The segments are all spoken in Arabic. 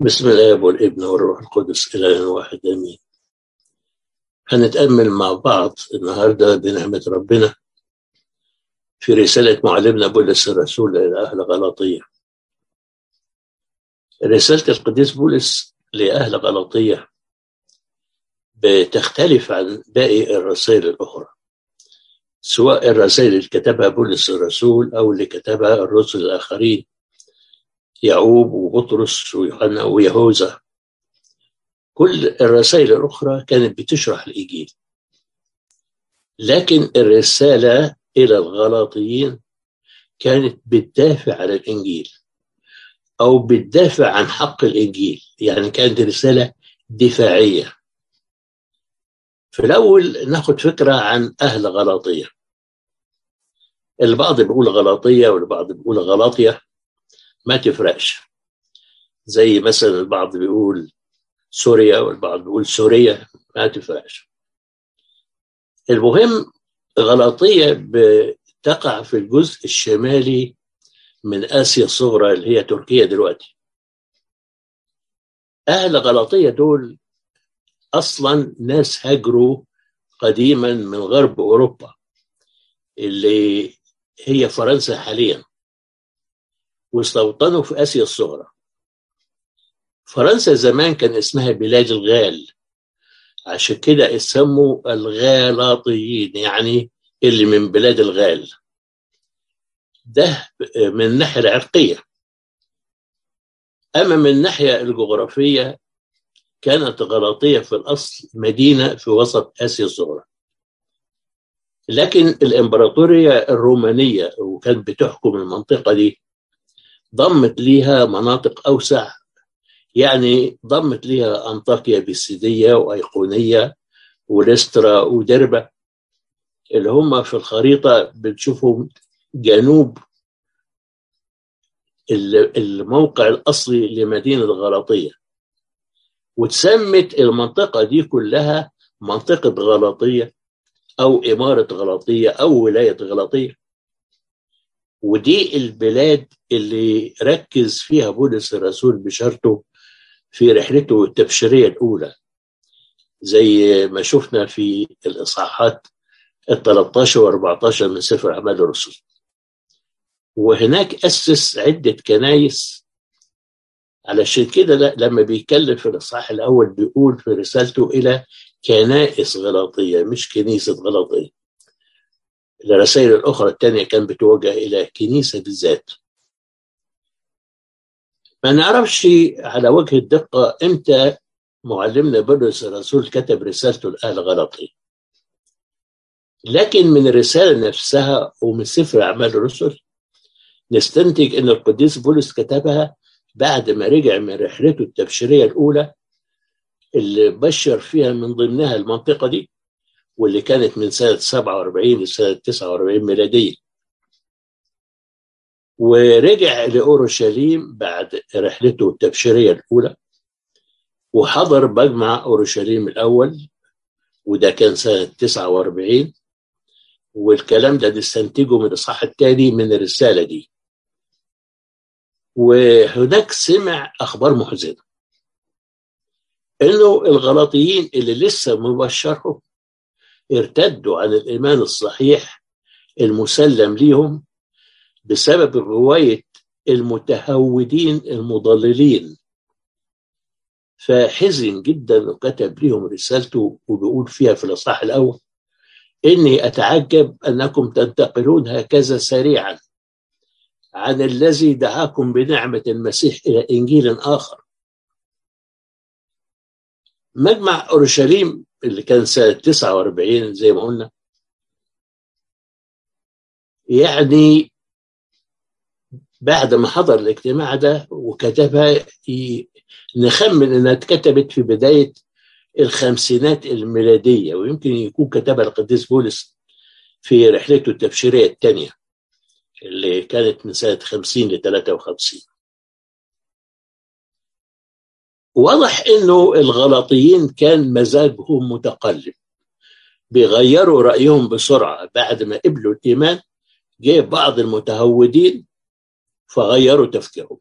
بسم الآب والابن والروح القدس اله واحد آمين. هنتأمل مع بعض النهارده بنعمة ربنا في رسالة معلمنا بولس الرسول إلى أهل غلاطية. رسالة القديس بولس لأهل غلاطية بتختلف عن باقي الرسائل الأخرى سواء الرسائل اللي كتبها بولس الرسول أو اللي كتبها الرسل الآخرين. يعقوب وبطرس ويوحنا ويهوذا. كل الرسائل الأخرى كانت بتشرح الإنجيل. لكن الرسالة إلى الغلاطيين كانت بتدافع عن الإنجيل أو بتدافع عن حق الإنجيل. يعني كانت رسالة دفاعية. في الأول ناخد فكرة عن أهل غلاطية. البعض بيقول غلاطية والبعض بيقول غلاطية. ما تفرقش. زي مثلا البعض بيقول سوريا والبعض بيقول سوريا ما تفرقش. المهم غلاطية بتقع في الجزء الشمالي من آسيا الصغرى اللي هي تركيا دلوقتي. أهل غلاطية دول أصلا ناس هاجروا قديما من غرب أوروبا اللي هي فرنسا حاليا. واستوطنوا في آسيا الصغرى. فرنسا زمان كان اسمها بلاد الغال. عشان كده اسموا الغالاطيين يعني اللي من بلاد الغال. ده من الناحية العرقية. أما من الناحية الجغرافية كانت غلاطية في الأصل مدينة في وسط آسيا الصغرى. لكن الإمبراطورية الرومانية وكانت بتحكم المنطقة دي ضمت ليها مناطق أوسع. يعني ضمت ليها أنطاكيا بيسيدية وأيقونية وليسترا ودربة. اللي هم في الخريطة بنشوفهم جنوب الموقع الأصلي لمدينة غلاطية. وتسمت المنطقة دي كلها منطقة غلاطية أو إمارة غلاطية أو ولاية غلاطية. ودي البلاد اللي ركز فيها بولس الرسول بشارته في رحلته التبشيرية الأولى. زي ما شفنا في الإصحاحات ال 13 و 14 من سفر أعمال الرسل. وهناك أسس عدة كنايس. علشان كده لما بيتكلم في الإصحاح الأول بيقول في رسالته إلى كنائس غلاطية مش كنيسة غلاطية. الرسائل الأخرى الثانية كان بتوجه إلى كنيسة بالذات. ما نعرفش على وجه الدقة إمتى معلمنا بولس الرسول كتب رسالته لأهل غلاطية لكن من الرسالة نفسها ومن سفر أعمال الرسل نستنتج أن القديس بولس كتبها بعد ما رجع من رحلته التبشيرية الأولى اللي بشر فيها من ضمنها المنطقة دي. واللي كانت من سنة 47 لسنة 49 ميلادية. ورجع لأورشليم بعد رحلته التبشيرية الأولى وحضر مجمع أورشليم الأول وده كان سنة 49 والكلام ده نستنتجه من الإصحاح الثاني من الرسالة دي. وهناك سمع أخبار محزنة إنه الغلاطيين اللي لسه مبشرهم ارتدوا عن الإيمان الصحيح المسلم ليهم بسبب رواية المتهودين المضللين. فحزن جدا وكتب لهم رسالته وبيقول فيها في الإصحاح الأول إني أتعجب أنكم تنتقلون هكذا سريعا عن الذي دعاكم بنعمة المسيح إلى إنجيل آخر. مجمع أورشليم اللي كان سنة 49 زي ما قلنا. يعني بعد ما حضر الاجتماع ده وكتبها نخمن إنها اتكتبت في بداية الخمسينات الميلادية ويمكن يكون كتبها القديس بولس في رحلته التبشيرية الثانية اللي كانت من سنة 50 ل 53 واضح إنه الغلاطيين كان مزاجهم متقلب. بيغيروا رأيهم بسرعة بعد ما قبلوا الإيمان جه بعض المتهودين فغيروا تفكيرهم.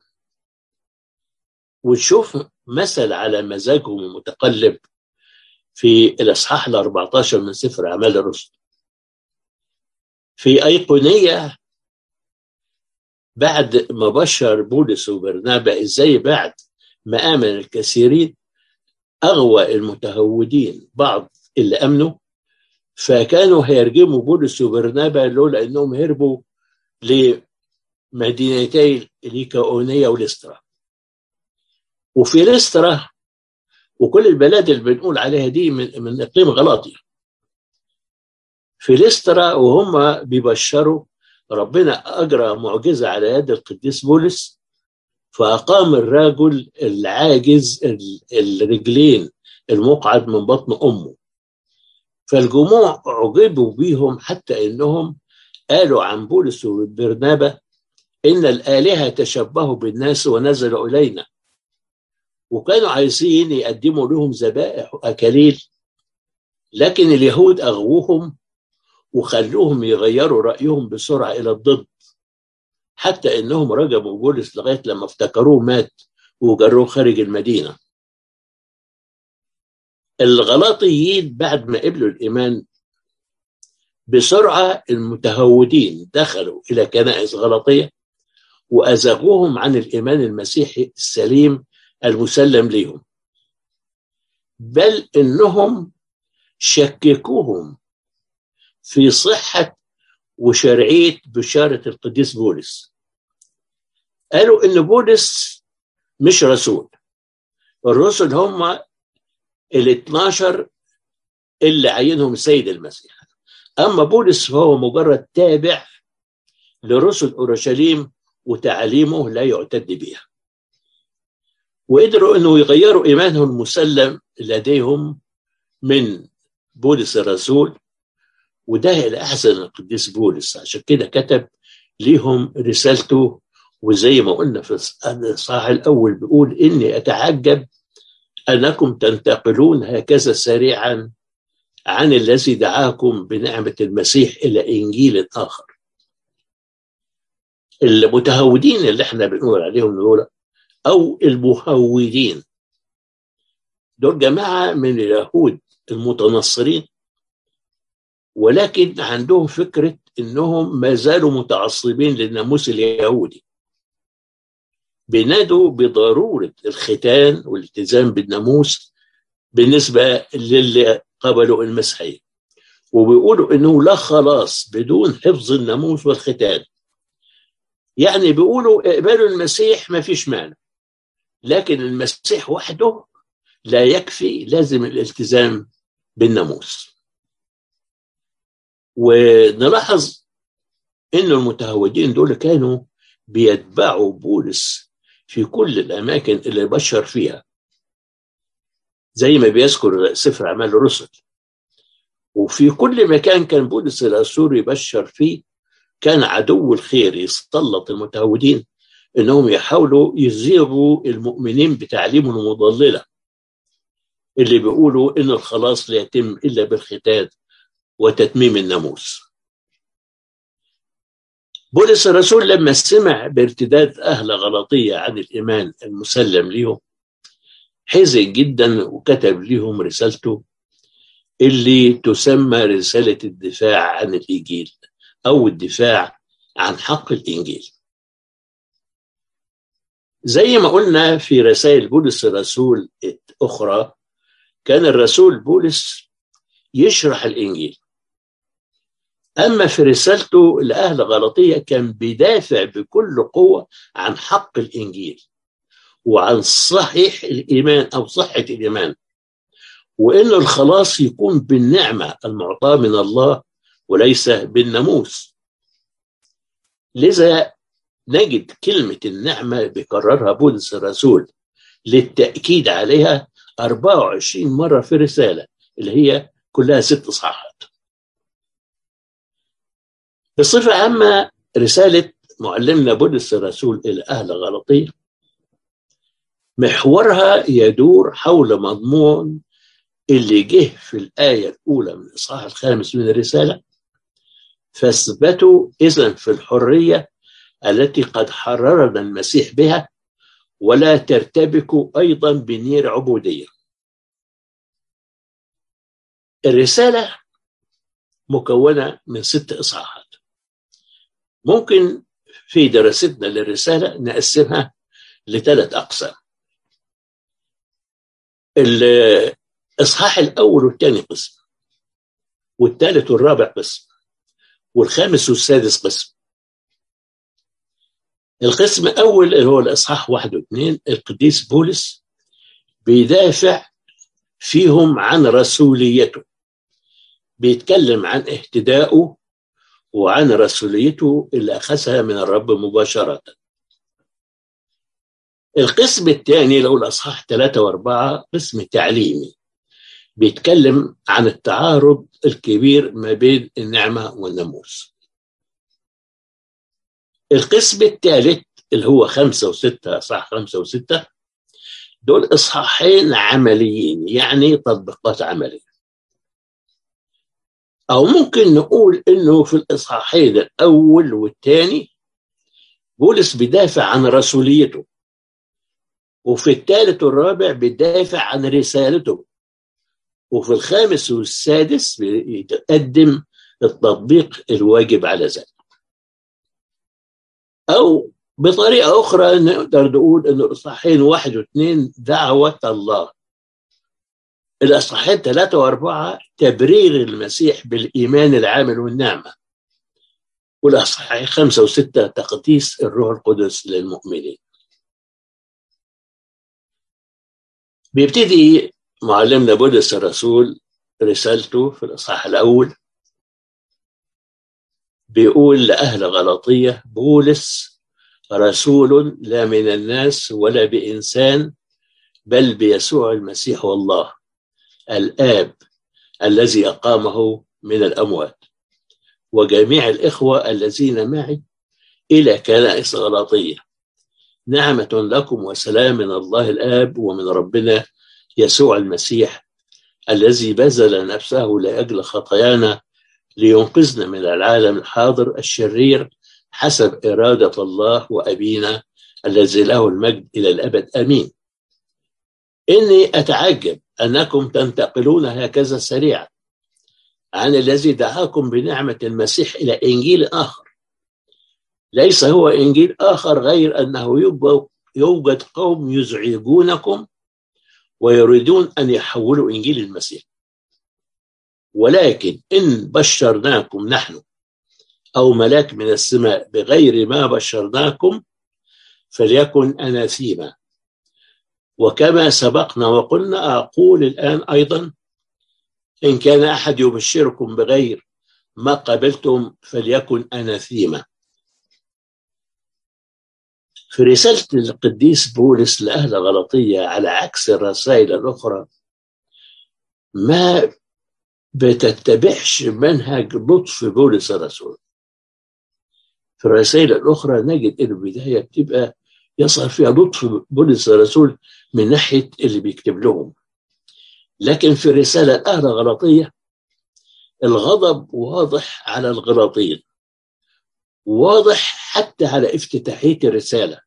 وتشوف مثل على مزاجهم المتقلب في الإصحاح ال 14 من سفر أعمال الرسل. في أيقونية بعد ما بشر بولس وبرنابا إزاي بعد؟ ما امن الكثيرين أغوى المتهودين بعض اللي آمنوا فكانوا هيرجموا بولس وبرنابا لولا انهم هربوا لمدينتي ليكاونيه وليسترا. وفي ليسترا وكل البلاد اللي بنقول عليها دي من, من إقليم غلاطيا في ليسترا وهم بيبشروا ربنا أجرى معجزة على يد القديس بولس فأقام الرجل العاجز الرجلين المقعد من بطن أمه. فالجموع عجبوا بيهم حتى إنهم قالوا عن بولس وبرنابا إن الآلهة تشبهوا بالناس ونزلوا إلينا. وكانوا عايزين يقدموا لهم ذبائح وأكاليل لكن اليهود أغووهم وخلوهم يغيروا رأيهم بسرعة إلى الضد. حتى إنهم رجموا بولس لغاية لما افتكروه مات وجروه خارج المدينة. الغلاطيين بعد ما قبلوا الإيمان بسرعة المتهودين دخلوا إلى كنائس غلطية وأزغوهم عن الإيمان المسيحي السليم المسلم لهم بل إنهم شككوهم في صحة وشرعية بشارة القديس بولس. قالوا إن بولس مش رسول. الرسل هم ال 12 اللي عينهم السيد المسيح. أما بولس فهو مجرد تابع لرسل أورشليم وتعاليمه لا يعتد بها وقدروا أنه يغيروا إيمانهم المسلم لديهم من بولس الرسول وده اللي أحسن القديس بولس. عشان كده كتب ليهم رسالته وزي ما قلنا في الصحاح الأول بيقول إني أتعجب أنكم تنتقلون هكذا سريعا عن الذي دعاكم بنعمة المسيح إلى إنجيل آخر. المتهودين اللي إحنا بنقول عليهم دول أو المهودين دول جماعة من اليهود المتنصرين. ولكن عندهم فكرة إنهم ما زالوا متعصبين للناموس اليهودي. بينادوا بضرورة الختان والالتزام بالناموس بالنسبة للي قبلوا المسيحية وبيقولوا إنه لا خلاص بدون حفظ الناموس والختان. يعني بيقولوا اقبلوا المسيح ما فيش مانع. لكن المسيح وحده لا يكفي لازم الالتزام بالناموس. ونلاحظ ان المتهودين دول كانوا بيتبعوا بولس في كل الأماكن اللي بشر فيها. زي ما بيذكر سفر أعمال الرسل. وفي كل مكان كان بولس الرسول يبشر فيه كان عدو الخير يسلط المتهودين إنهم يحاولوا يزيغوا المؤمنين بتعليمهم المضللة اللي بيقولوا إن الخلاص لا يتم إلا بالختان وتتميم الناموس. بولس الرسول لما سمع بارتداد أهل غلطية عن الإيمان المسلم لهم حزن جدا وكتب لهم رسالته اللي تسمى رسالة الدفاع عن الإنجيل أو الدفاع عن حق الإنجيل. زي ما قلنا في رسائل بولس الرسول أخرى كان الرسول بولس يشرح الإنجيل أما في رسالته لأهل غلطية كان بيدافع بكل قوة عن حق الإنجيل وعن صحيح الإيمان أو صحة الإيمان وإن الخلاص يكون بالنعمة المعطاة من الله وليس بالناموس. لذا نجد كلمة النعمة بيكررها بولس الرسول للتأكيد عليها 24 مرة في رسالة اللي هي كلها ست إصحاحات بصفة عامة رسالة معلمنا بولس الرسول إلى أهل غلطية. محورها يدور حول مضمون اللي جه في الآية الأولى من الإصحاح الخامس من الرسالة. فاثبتوا إذا في الحرية التي قد حررنا المسيح بها ولا ترتبكوا أيضا بنير عبودية. الرسالة مكونة من ست إصحاحات. ممكن في دراستنا للرسالة نقسمها لثلاث أقسام. الإصحاح الأول والثاني قسم والثالث والرابع قسم والخامس والسادس قسم. القسم الأول اللي هو الإصحاح واحد واثنين القديس بولس بيدافع فيهم عن رسوليته بيتكلم عن اهتدائه وعن رسوليته اللي أخذها من الرب مباشرة. القسم الثاني هو الأصحاح ثلاثة وأربعة قسم تعليمي. بيتكلم عن التعارض الكبير ما بين النعمة والناموس. القسم الثالث اللي هو خمسة وستة أصحاح خمسة وستة دول إصحاحين عمليين يعني تطبيقات عملية. أو ممكن نقول إنه في الإصحاحين الأول والثاني بولس بيدافع عن رسوليته وفي الثالث والرابع بيدافع عن رسالته وفي الخامس والسادس بيقدم التطبيق الواجب على ذلك. أو بطريقة أخرى نقدر نقول أن الإصحاحين واحد واثنين دعوة الله. الإصحاحين ثلاثة وأربعة تبرير المسيح بالإيمان العامل والنعمة. والإصحاحين خمسة وستة تقديس الروح القدس للمؤمنين. بيبتدي معلمنا بولس الرسول رسالته في الإصحاح الأول. بيقول لأهل غلطية بولس رسول لا من الناس ولا بإنسان بل بيسوع المسيح والله. الآب الذي أقامه من الأموات. وجميع الإخوة الذين معي إلى كنائس غلاطية. نعمة لكم وسلام من الله الآب ومن ربنا يسوع المسيح الذي بذل نفسه لأجل خطايانا لينقذنا من العالم الحاضر الشرير حسب إرادة الله وأبينا الذي له المجد إلى الأبد. أمين. إني أتعجب أنكم تنتقلون هكذا سريعا. عن الذي دعاكم بنعمة المسيح إلى إنجيل آخر. ليس هو إنجيل آخر غير أنه يوجد قوم يزعجونكم ويريدون أن يحولوا إنجيل المسيح. ولكن إن بشرناكم نحن أو ملاك من السماء بغير ما بشرناكم فليكن أناثيما. وكما سبقنا وقلنا أقول الآن أيضا إن كان أحد يبشركم بغير ما قبلتم فليكن أناثيما. في رسالة القديس بولس لأهل غلطية على عكس الرسائل الأخرى ما بتتبعش منهج لطف بولس الرسول. في الرسائل الأخرى نجد أن البداية بتبقى يظهر فيها لطف بولس الرسول من ناحية اللي بيكتب لهم. لكن في الرسالة الأهل غلطية الغضب واضح على الغلاطين واضح حتى على افتتاحية الرسالة.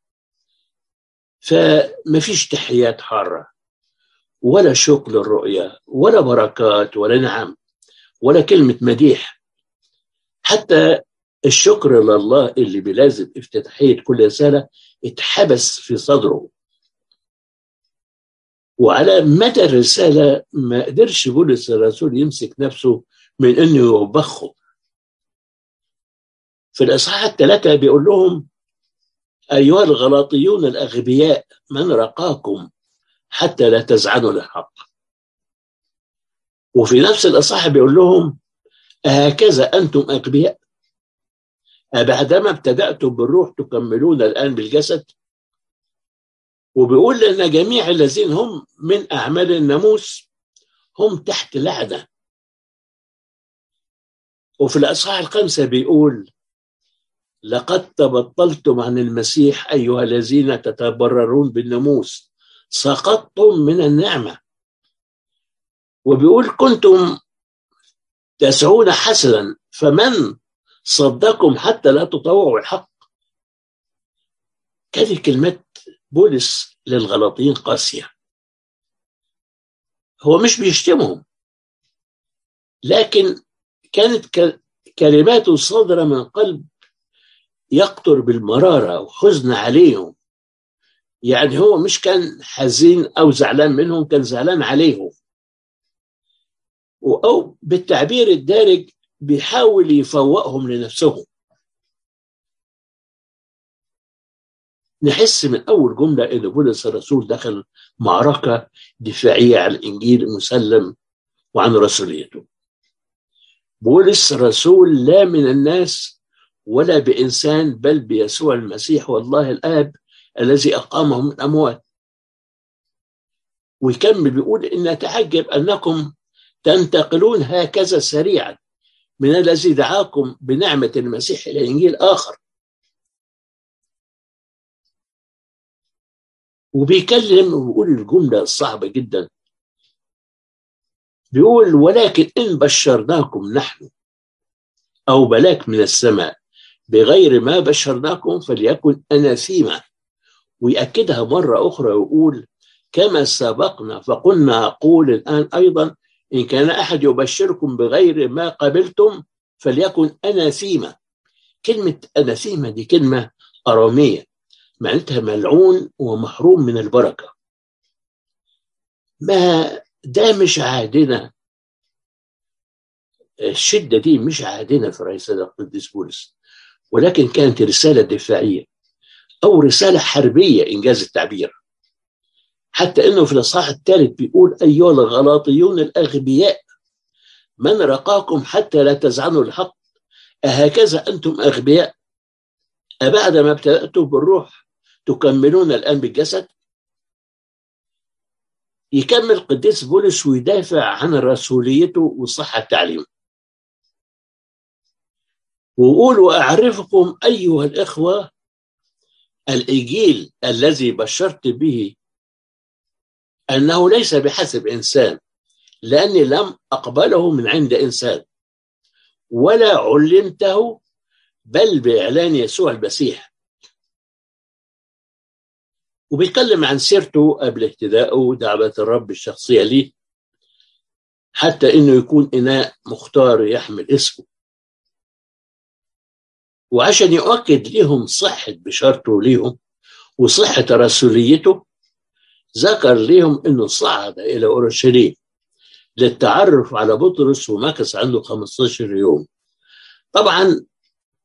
فما فيش تحيات حارة. ولا شوق للرؤية ولا بركات ولا نعم ولا كلمة مديح. حتى الشكر لله اللي بلازم افتتاحية كل رسالة اتحبس في صدره. وعلى مدى الرسالة ما قدرش بولس الرسول يمسك نفسه من إنه يوبخه. في الإصحاح الثلاثة بيقول لهم أيها الغلاطيون الأغبياء من رقاكم حتى لا تزعنوا للحق وفي نفس الإصحاح بيقول لهم هكذا أنتم أغبياء؟ بعدما ابتدأتم بالروح تكملون الآن بالجسد؟ وبيقول لأن جميع الذين هم من أعمال الناموس هم تحت لعنة. وفي الأصحاح الخمسة بيقول لقد تبطلتم عن المسيح أيها الذين تتبررون بالناموس سقطتم من النعمة. وبيقول كنتم تسعون حسنا فمن صدكم حتى لا تطوعوا الحق. كانت كلمات بولس للغلاطيين قاسية. هو مش بيشتمهم. لكن كانت كلماته صادرة من قلب يقطر بالمرارة وحزن عليهم. يعني هو مش كان حزين أو زعلان منهم كان زعلان عليهم. أو بالتعبير الدارج بيحاول يفوقهم لنفسهم. نحس من أول جملة إن بولس الرسول دخل معركة دفاعية عن الإنجيل المسلم وعن رسوليته. بولس رسول لا من الناس ولا بإنسان بل بيسوع المسيح والله الآب الذي أقامه من الأموات ويكمل بيقول إن أتعجب أنكم تنتقلون هكذا سريعا. من الذي دعاكم بنعمة المسيح إلى إنجيل آخر. وبيكلم وبيقول الجملة الصعبة جدا. بيقول ولكن إن بشرناكم نحن أو بلاك من السماء بغير ما بشرناكم فليكن أناثيما. ويأكدها مرة أخرى ويقول كما سبقنا فقلنا أقول الآن أيضا إن كان أحد يبشركم بغير ما قبلتم فليكن أناثيما. كلمة أناثيما دي كلمة أرامية معناتها ملعون ومحروم من البركة. ما ده مش عادنا. الشدة دي مش عادنا في رسالة القديس بولس ولكن كانت رسالة دفاعية أو رسالة حربية إنجاز التعبير. حتى أنه في الإصحاح الثالث بيقول أيها الغلاطيون الأغبياء من رقاكم حتى لا تزعنوا الحق؟ أهكذا أنتم أغبياء؟ أبعد ما ابتدأتم بالروح تكملون الآن بالجسد؟ يكمل قديس بولس ويدافع عن رسوليته وصحة تعليمه. ويقول وأعرفكم أيها الإخوة الإنجيل الذي بشرت به أنه ليس بحسب إنسان لأني لم أقبله من عند إنسان ولا علمته بل بإعلان يسوع المسيح. وبيتكلم عن سيرته قبل اهتدائه ودعوة الرب الشخصية ليه حتى إنه يكون إناء مختار يحمل اسمه. وعشان يؤكد لهم صحة بشارته ليهم وصحة رسوليته ذكر لهم إنه صعد إلى أورشليم للتعرف على بطرس ومكث عنده 15 يوم. طبعا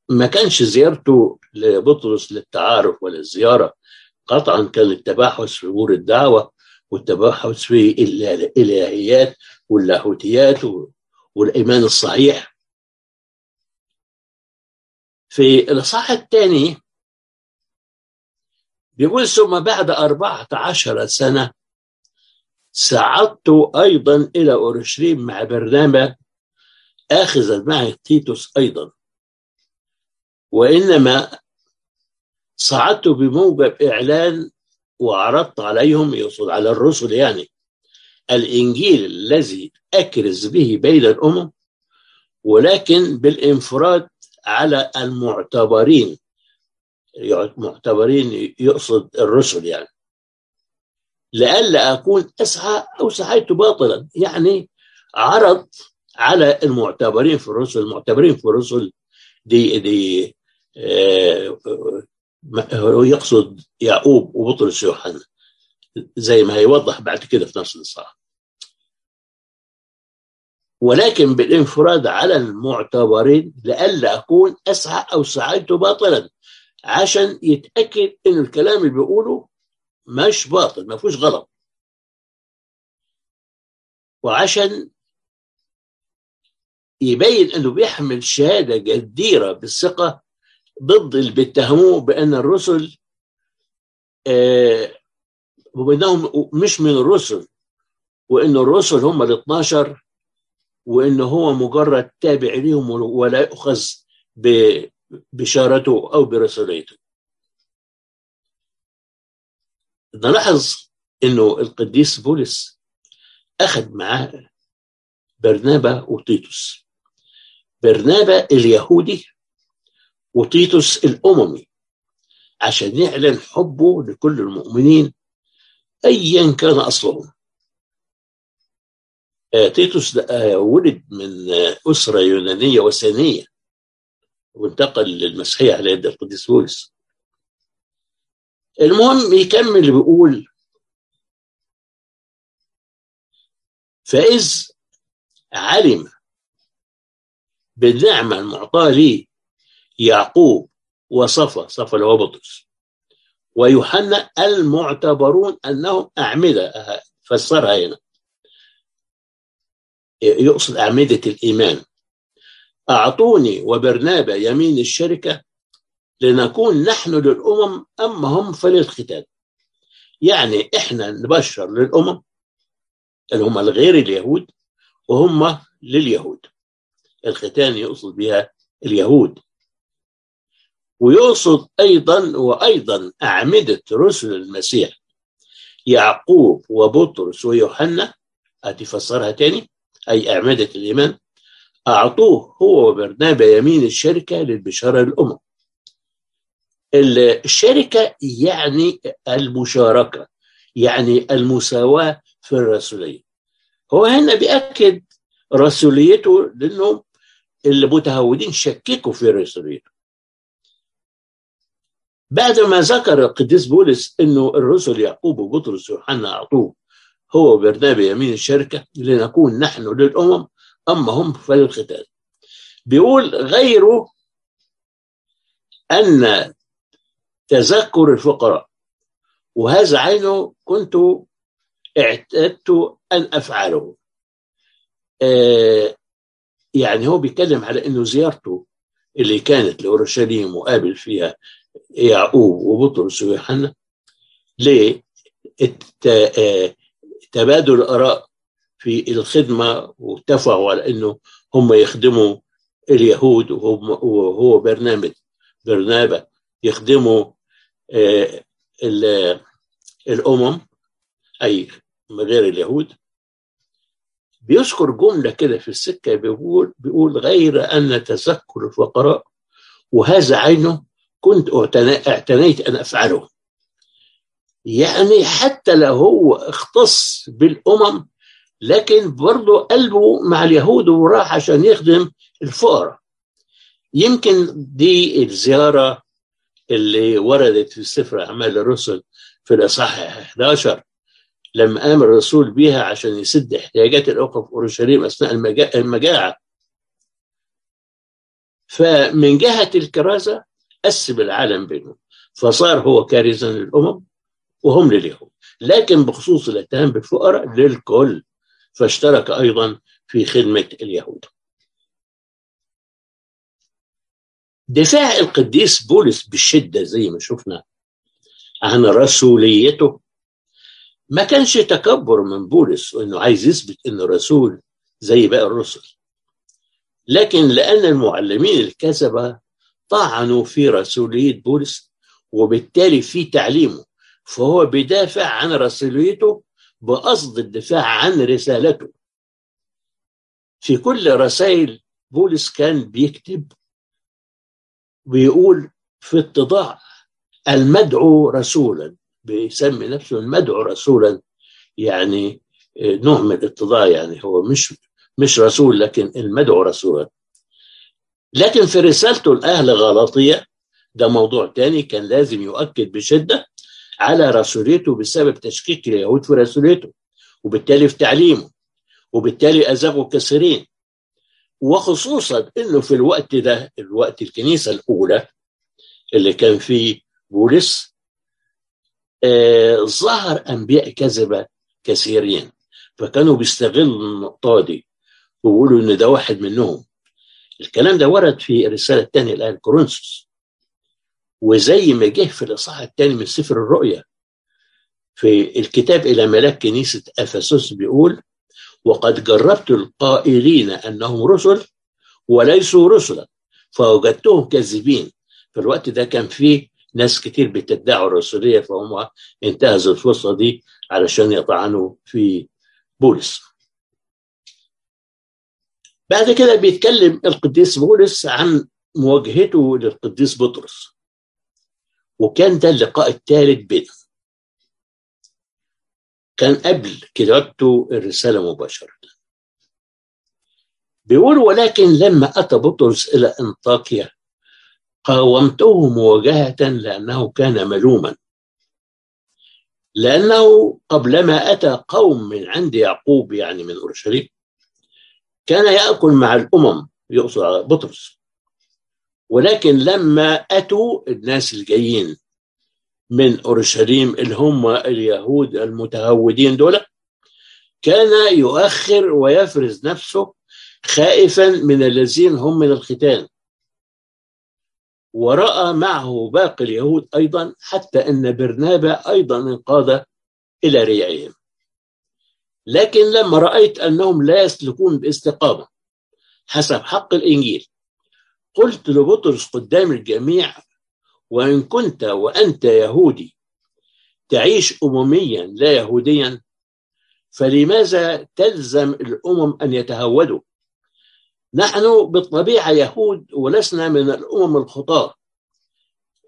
ما كانش زيارته لبطرس للتعارف ولا الزيارة قطعا كان التباحث في أمور الدعوة والتباحث في الإلهيات واللاهوتيات والإيمان الصحيح. في الإصحاح الثاني بيقول ثم بعد أربعة عشر سنة صعدت أيضا إلى أورشليم مع برنامج آخذا معي تيتوس أيضا. وإنما صعدت بموجب إعلان وعرضت عليهم يقصد على الرسل يعني الإنجيل الذي أكرز به بين الأمم ولكن بالإنفراد على المعتبرين. معتبرين يقصد الرسل يعني. لئلا أكون أسعى أو سعيت باطلا. يعني عرض على المعتبرين في الرسل المعتبرين في الرسل دي دي آه يقصد يعقوب وبطرس يوحنا زي ما هيوضح بعد كده في نفس الإصحاح ولكن بالانفراد على المعتبرين لئلا أكون أسعى أو سعيت باطلا. عشان يتأكد إن الكلام اللي بيقوله مش باطل ما فيهوش غلط. وعشان يبين إنه بيحمل شهادة جديرة بالثقة ضد اللي بيتهموه بأن الرسل آه وانهم مش من الرسل وإن الرسل هم ال 12 وإن هو مجرد تابع ليهم ولا يؤخذ بشارته أو برسوليته نلاحظ إنه القديس بولس أخذ معاه برنابا وتيتوس. برنابا اليهودي وتيتوس الأممي عشان يعلن حبه لكل المؤمنين ايا كان أصلهم. تيتوس ولد من أسرة يونانية وثنية. وانتقل للمسيحيه على يد القديس بولس. المهم يكمل بيقول فإذ علم بالنعمة المعطاة لي يعقوب وصفا صفا اللي هو بطرس ويوحنا المعتبرون أنهم أعمدة فسرها هنا. يقصد أعمدة الإيمان. أعطوني وبرنابا يمين الشركة لنكون نحن للأمم أما هم فللختان يعني إحنا نبشر للأمم اللي هم الغير اليهود وهم لليهود. الختان يقصد بها اليهود. ويقصد أيضا وأيضا أعمدة رسل المسيح يعقوب وبطرس ويوحنا. هتفسرها تاني؟ أي أعمدة الإيمان؟ أعطوه هو وبرنابا يمين الشركة للبشارة للأمم الشركة يعني المشاركة يعني المساواة في الرسولية. هو هنا بيأكد رسوليته لأنهم المتهودين شككوا في رسوليته بعد ما ذكر القديس بولس إنه الرسل يعقوب وبطرس ويوحنا أعطوه هو وبرنابا يمين الشركة لنكون نحن للأمم اما هم فللختان بيقول غيره أن تذكر الفقراء وهذا عينه كنت اعتدت أن أفعله. آه يعني هو بيتكلم على إنه زيارته اللي كانت لأورشليم وقابل فيها يعقوب وبطرس ويوحنا ليه تبادل الآراء في الخدمة واتفقوا على إنه هم يخدموا اليهود وهو برنامج برنابا يخدموا الأمم أي غير اليهود. بيذكر جملة كده في السكة بيقول بيقول غير أن تذكر الفقراء وهذا عينه كنت اعتنيت أن أفعله. يعني حتى لو هو اختص بالأمم لكن برضه قلبه مع اليهود وراح عشان يخدم الفقراء. يمكن دي الزيارة اللي وردت في سفر أعمال الرسل في الإصحاح 11 لما قام الرسول بيها عشان يسد احتياجات الاخوه في أورشليم أثناء المجاعة. فمن جهة الكرازة قسم العالم بينهم. فصار هو كارزا للأمم وهم لليهود. لكن بخصوص الاتهام بالفقراء للكل. فاشترك أيضا في خدمة اليهود. دفاع القديس بولس بالشدة زي ما شفنا عن رسوليته. ما كانش تكبر من بولس وانه عايز يثبت إنه رسول زي باقي الرسل. لكن لأن المعلمين الكذبه طعنوا في رسولية بولس وبالتالي في تعليمه. فهو بيدافع عن رسوليته بقصد الدفاع عن رسالته. في كل رسائل بولس كان بيكتب ويقول في اتضاع المدعو رسولا بيسمي نفسه المدعو رسولا يعني نوع من الاتضاع يعني هو مش مش رسول لكن المدعو رسولا. لكن في رسالته لأهل غلاطية ده موضوع تاني كان لازم يؤكد بشدة على رسوليته بسبب تشكيك اليهود في رسوليته وبالتالي في تعليمه وبالتالي أزغوا كثيرين. وخصوصا إنه في الوقت ده الوقت الكنيسة الأولى اللي كان فيه بولس آه ظهر أنبياء كذبة كثيرين. فكانوا بيستغلوا النقطة دي ويقولوا إن ده واحد منهم. الكلام ده ورد في الرسالة الثانية لاهل كورنثوس. وزي ما جه في الإصحاح الثاني من سفر الرؤيا في الكتاب إلى ملاك كنيسة أفسس بيقول وقد جربت القائلين أنهم رسل وليسوا رسلا فوجدتهم كاذبين. في الوقت ده كان فيه ناس كتير بتدعوا الرسولية فهم انتهزوا الفرصة دي علشان يطعنوا في بولس. بعد كده بيتكلم القديس بولس عن مواجهته للقديس بطرس. وكان ده اللقاء الثالث بينهم كان قبل كتابته الرسالة مباشرة. بيقول ولكن لما أتى بطرس إلى أنطاكيا قاومته مواجهة لأنه كان ملوما. لأنه قبلما أتى قوم من عند يعقوب يعني من أورشليم كان يأكل مع الأمم يقصد على بطرس. ولكن لما أتوا الناس الجايين من أورشليم اللي هم اليهود المتهودين دول كان يؤخر ويفرز نفسه خائفا من الذين هم من الختان ورأى معه باقي اليهود أيضا حتى أن برنابا أيضا انقاد إلى ريعهم. لكن لما رأيت أنهم لا يسلكون باستقامة حسب حق الإنجيل قلت لبطرس قدام الجميع وإن كنت وأنت يهودي تعيش أمميا لا يهوديا فلماذا تلزم الأمم أن يتهودوا؟ نحن بالطبيعة يهود ولسنا من الأمم الخطاة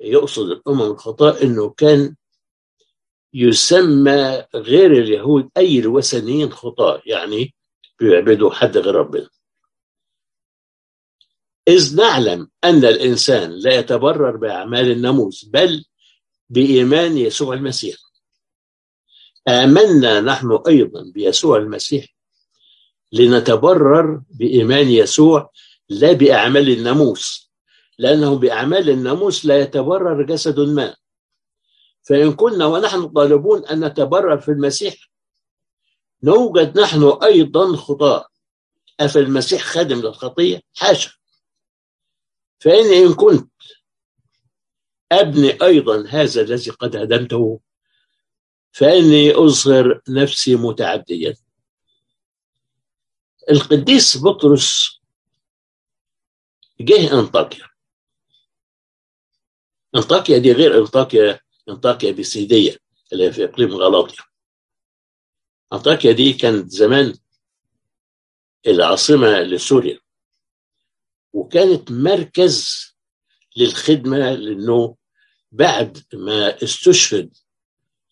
يقصد الأمم الخطاة أنه كان يسمى غير اليهود أي الوثنيين خطاة يعني بيعبدوا حد غير ربنا. إذ نعلم أن الإنسان لا يتبرر بأعمال الناموس بل بإيمان يسوع المسيح. آمنا نحن أيضا بيسوع المسيح لنتبرر بإيمان يسوع لا بأعمال الناموس لأنه بأعمال الناموس لا يتبرر جسد ما. فإن كنا ونحن طالبون أن نتبرر في المسيح نوجد نحن أيضا خطاة أفي المسيح خادم للخطية؟ حاشا. فإن إن كنت أبني أيضا هذا الذي قد هدمته فإني أظهر نفسي متعديا القديس بطرس جه أنطاكيا. أنطاكيا دي غير أنطاكيا أنطاكيا بسيدية اللي هي في إقليم غلاطيا. أنطاكيا دي كانت زمان العاصمة لسوريا. وكانت مركز للخدمة لأنه بعد ما استشهد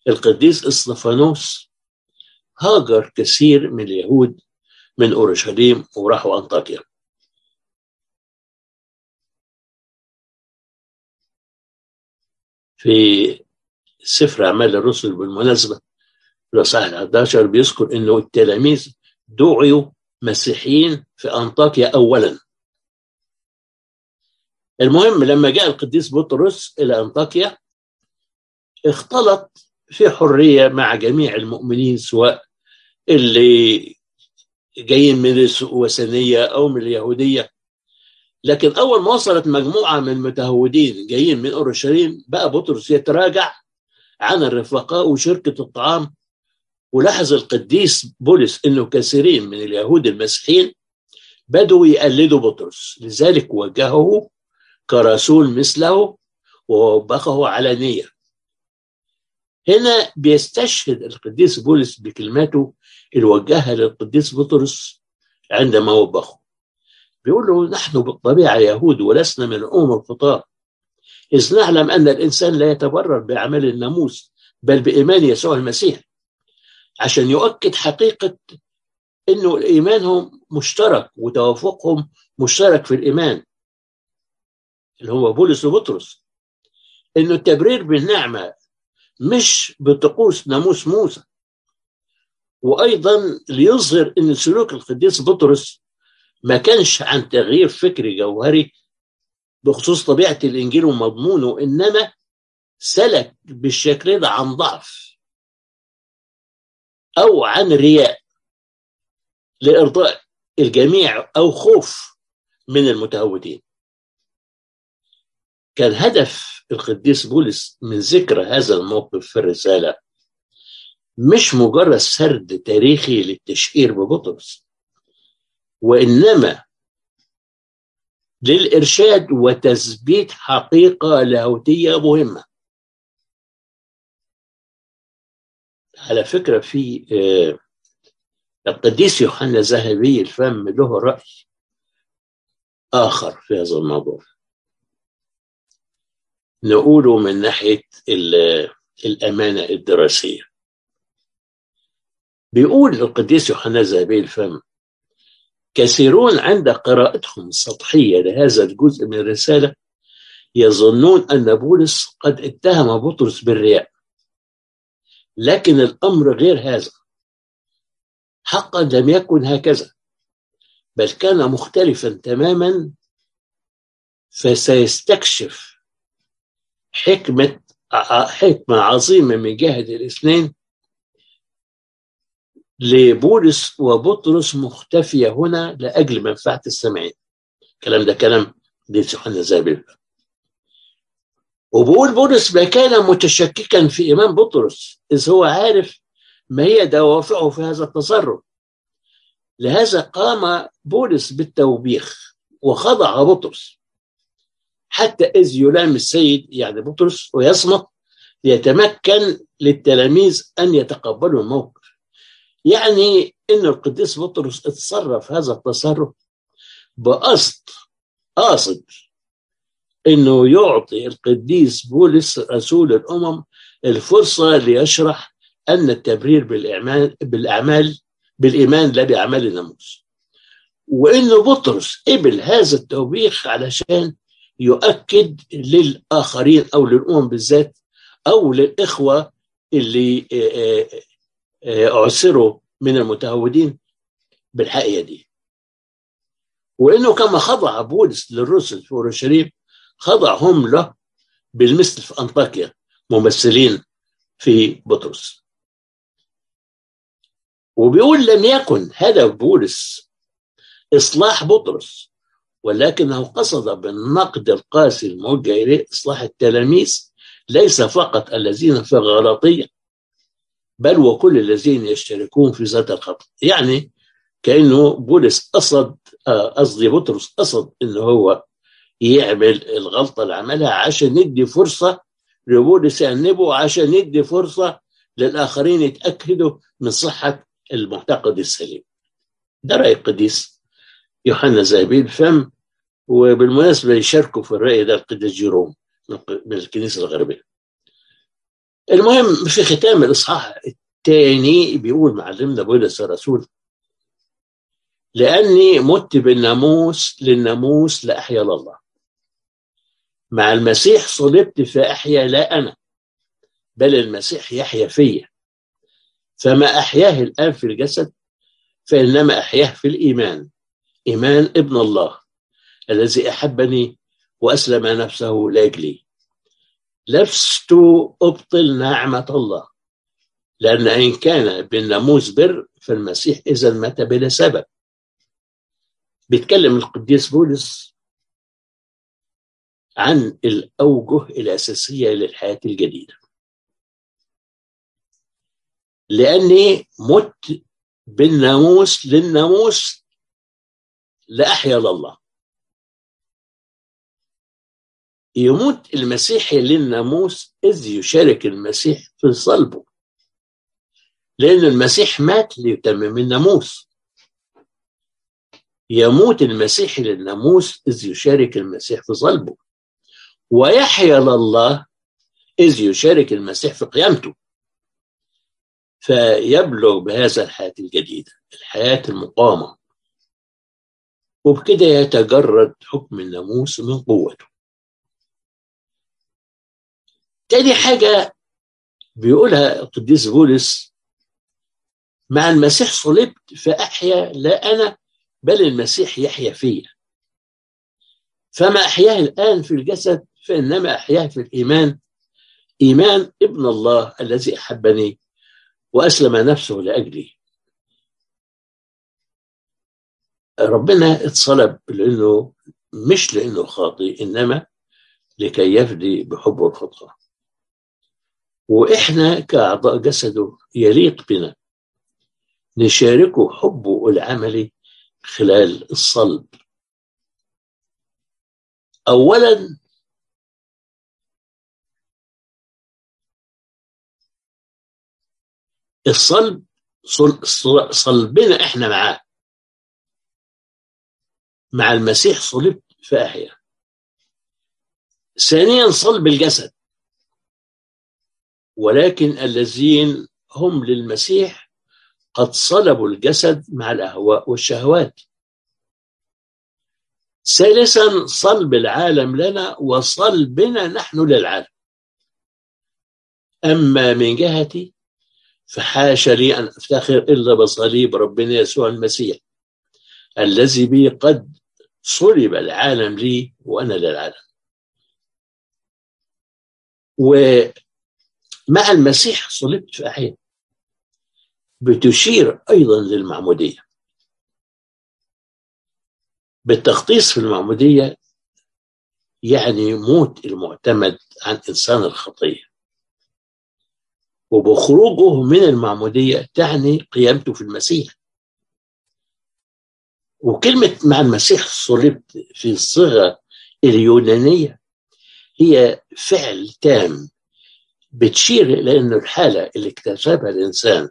القديس إسطفانوس هاجر كثير من اليهود من أورشليم وراحوا أنطاكيا. في سفر أعمال الرسل بالمناسبة الاصحاح 11 بيذكر إنه التلاميذ دعوا مسيحيين في أنطاكيا اولا. المهم لما جاء القديس بطرس إلى أنطاكيا اختلط في حرية مع جميع المؤمنين سواء اللي جايين من الوثنيه أو من اليهودية. لكن أول ما وصلت مجموعة من المتهودين جايين من أورشليم بقى بطرس يتراجع عن الرفقاء وشركة الطعام. ولاحظ القديس بولس إنه كثيرين من اليهود المسيحيين بدوا يقلدوا بطرس لذلك وجهه كرسول مثله ووبخه علانيه هنا بيستشهد القديس بولس بكلماته الوجهها للقديس بطرس عندما وبخه. بيقول له نحن بالطبيعة يهود ولسنا من الأمم الخطاة. إذ نعلم أن الإنسان لا يتبرر بأعمال الناموس بل بإيمان يسوع المسيح. عشان يؤكد حقيقة أنه إيمانهم مشترك وتوافقهم مشترك في الإيمان. اللي هو بولس وبطرس أنه التبرير بالنعمة مش بطقوس ناموس موسى. وأيضا ليظهر إن سلوك القديس بطرس ما كانش عن تغيير فكري جوهري بخصوص طبيعة الإنجيل ومضمونه انما سلك بالشكل ده عن ضعف أو عن رياء لإرضاء الجميع أو خوف من المتهودين. كان هدف القديس بولس من ذكر هذا الموقف في الرسالة مش مجرد سرد تاريخي للتشهير ببطرس وإنما للإرشاد وتثبيت حقيقة لاهوتية مهمة. على فكرة في القديس يوحنا ذهبي الفم له رأي آخر في هذا الموضوع. نقوله من ناحية الأمانة الدراسية. بيقول القديس يوحنا زابيل الفم كثيرون عند قراءتهم السطحية لهذا الجزء من الرسالة يظنون أن بولس قد اتهم بطرس بالرياء. لكن الأمر غير هذا. حقا لم يكن هكذا بل كان مختلفا تماما فسيستكشف حكمة حكمة عظيمة من جهة الاثنين. لبولس وبطرس مختفية هنا لأجل منفعة السامعين الكلام ده كلام ديس يوحنا زابل وبقول بولس ما كان متشككا في إيمان بطرس إذ هو عارف ما هي دوافعه في هذا التصرف. لهذا قام بولس بالتوبيخ وخضع بطرس. حتى إذ يلام السيد يعني بطرس ويصمت ليتمكن للتلاميذ أن يتقبلوا الموقف. يعني إن القديس بطرس اتصرف هذا التصرف بقصد قاصد إنه يعطي القديس بولس رسول الأمم الفرصة ليشرح أن التبرير بالاعمال بالاعمال بالإيمان لا بأعمال الناموس. وإنه بطرس قبل هذا التوبيخ علشان يؤكد للآخرين أو للأمم بالذات أو للإخوة اللي عسروا من المتهودين بالحقيقة دي. وإنه كما خضع بولس للرسل في أورشليم خضعهم له بالمثل في أنطاكيا ممثلين في بطرس. وبيقول لم يكن هدف بولس إصلاح بطرس. ولكنه قصد بالنقد القاسي الموجه اليه اصلاح التلاميذ ليس فقط الذين في الغلطية بل وكل الذين يشتركون في ذات الخطأ يعني كأنه بولس قصد قصدي بطرس قصد إنه هو يعمل الغلطة اللي عملها عشان يدي فرصة لبولس يأنبه عشان يدي فرصة للآخرين يتأكدوا من صحة المعتقد السليم. ده رأي القديس يوحنا زابيل فم وبالمناسبة يشاركوا في الرأي ده القديس جيروم من الكنيسة الغربية. المهم في ختام الإصحاح الثاني بيقول معلمنا بولس الرسول لأني مت بالناموس للناموس لاحيا الله. مع المسيح صلبت فأحيا لا أنا بل المسيح يحيا فيا. فما أحياه الآن في الجسد فإنما أحياه في الإيمان إيمان ابن الله. الذي أحبني وأسلم نفسه لأجلي. لست أبطل نعمة الله لأن إن كان بالناموس بر فالمسيح إذا مات بلا سبب. بيتكلم القديس بولس عن الأوجه الأساسية للحياة الجديدة. لأني مت بالناموس للناموس لأحيا الله. يموت المسيحي للناموس إذ يشارك المسيح في صلبه. لأن المسيح مات ليتمم الناموس. يموت المسيحي للناموس إذ يشارك المسيح في صلبه. ويحيا لله إذ يشارك المسيح في قيامته. فيبلغ بهذا الحياة الجديدة الحياة المقامة. وبكده يتجرد حكم الناموس من قوته. تاني حاجة بيقولها القديس بولس مع المسيح صلبت فأحيا لا أنا بل المسيح يحيا فيا. فما أحياه الآن في الجسد فإنما أحياه في الإيمان. إيمان ابن الله الذي أحبني وأسلم نفسه لأجلي. ربنا اتصلب لأنه مش لأنه خاطئ إنما لكي يفدي بحبه الخطأ وإحنا كأعضاء جسده يليق بنا نشاركه حبه العملي خلال الصلب. أولا الصلب صلبنا إحنا معاه. مع المسيح صلبت فأحيا. ثانيا صلب الجسد. ولكن الذين هم للمسيح قد صلبوا الجسد مع الأهواء والشهوات. ثالثا صلب العالم لنا وصلبنا نحن للعالم. أما من جهتي فحاشا لي أن أفتخر إلا بصليب ربنا يسوع المسيح الذي بي قد صلب العالم لي وأنا للعالم. ومع المسيح صلبت في أحيان. بتشير أيضا للمعمودية. بالتخصيص في المعمودية يعني موت المعتمد عن إنسان الخطية. وبخروجه من المعمودية تعني قيامته في المسيح. وكلمة مع المسيح صلبت في الصيغة اليونانية هي فعل تام. بتشير إلى أن الحالة اللي اكتسبها الإنسان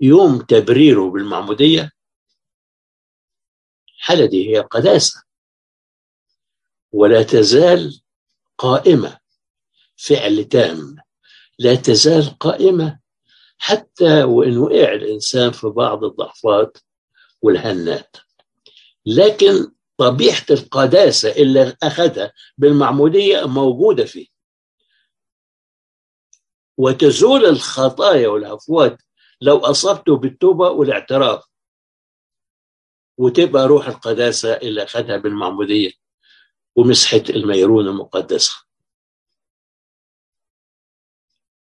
يوم تبريره بالمعمودية الحالة دي هي قداسة. ولا تزال قائمة فعل تام. لا تزال قائمة حتى وإن وقع الإنسان في بعض الضعفات والهنات. لكن طبيعة القداسة اللي أخذها بالمعمودية موجودة فيه. وتزول الخطايا والهفوات لو أصبته بالتوبة والاعتراف. وتبقى روح القداسة اللي أخذها بالمعمودية ومسحة الميرون المقدسة.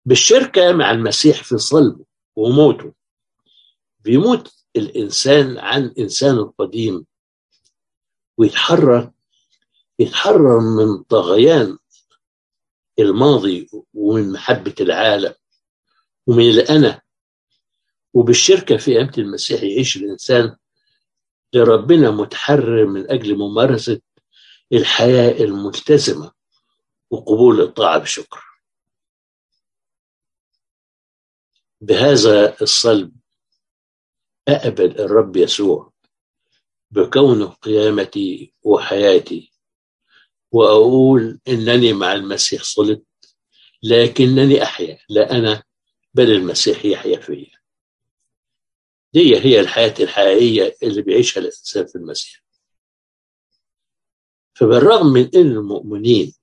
بالشركة مع المسيح في صلبه وموته بيموت الإنسان عن إنسان القديم ويتحرر يتحرر من طغيان الماضي ومن محبة العالم ومن الأنا. وبالشركة في قيامة المسيح يعيش الإنسان لربنا متحرر من أجل ممارسة الحياة الملتزمة وقبول الطاعة بشكر. بهذا الصلب أقبل الرب يسوع بكونه قيامتي وحياتي. وأقول إنني مع المسيح صلبت لكنني أحيا لا أنا بل المسيح يحيا فيا. دي هي الحياة الحقيقية اللي بيعيشها الإنسان في المسيح. فبالرغم من أن المؤمنين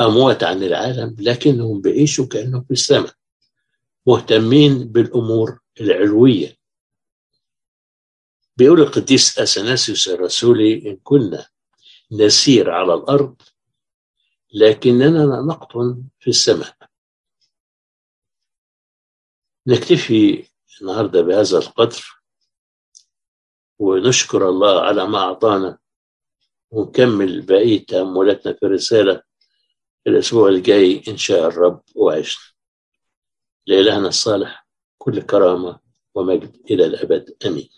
أموات عن العالم لكنهم بيعيشوا كأنهم في السماء مهتمين بالأمور العلوية. بيقول القديس أثناسيوس الرسولي إن كنا نسير على الأرض لكننا نقطن في السماء. نكتفي النهاردة بهذا القدر ونشكر الله على ما أعطانا ونكمل بقية تأملاتنا في الرسالة الأسبوع الجاي إن شاء الرب وعشنا. لإلهنا الصالح كل كرامة ومجد إلى الأبد. آمين.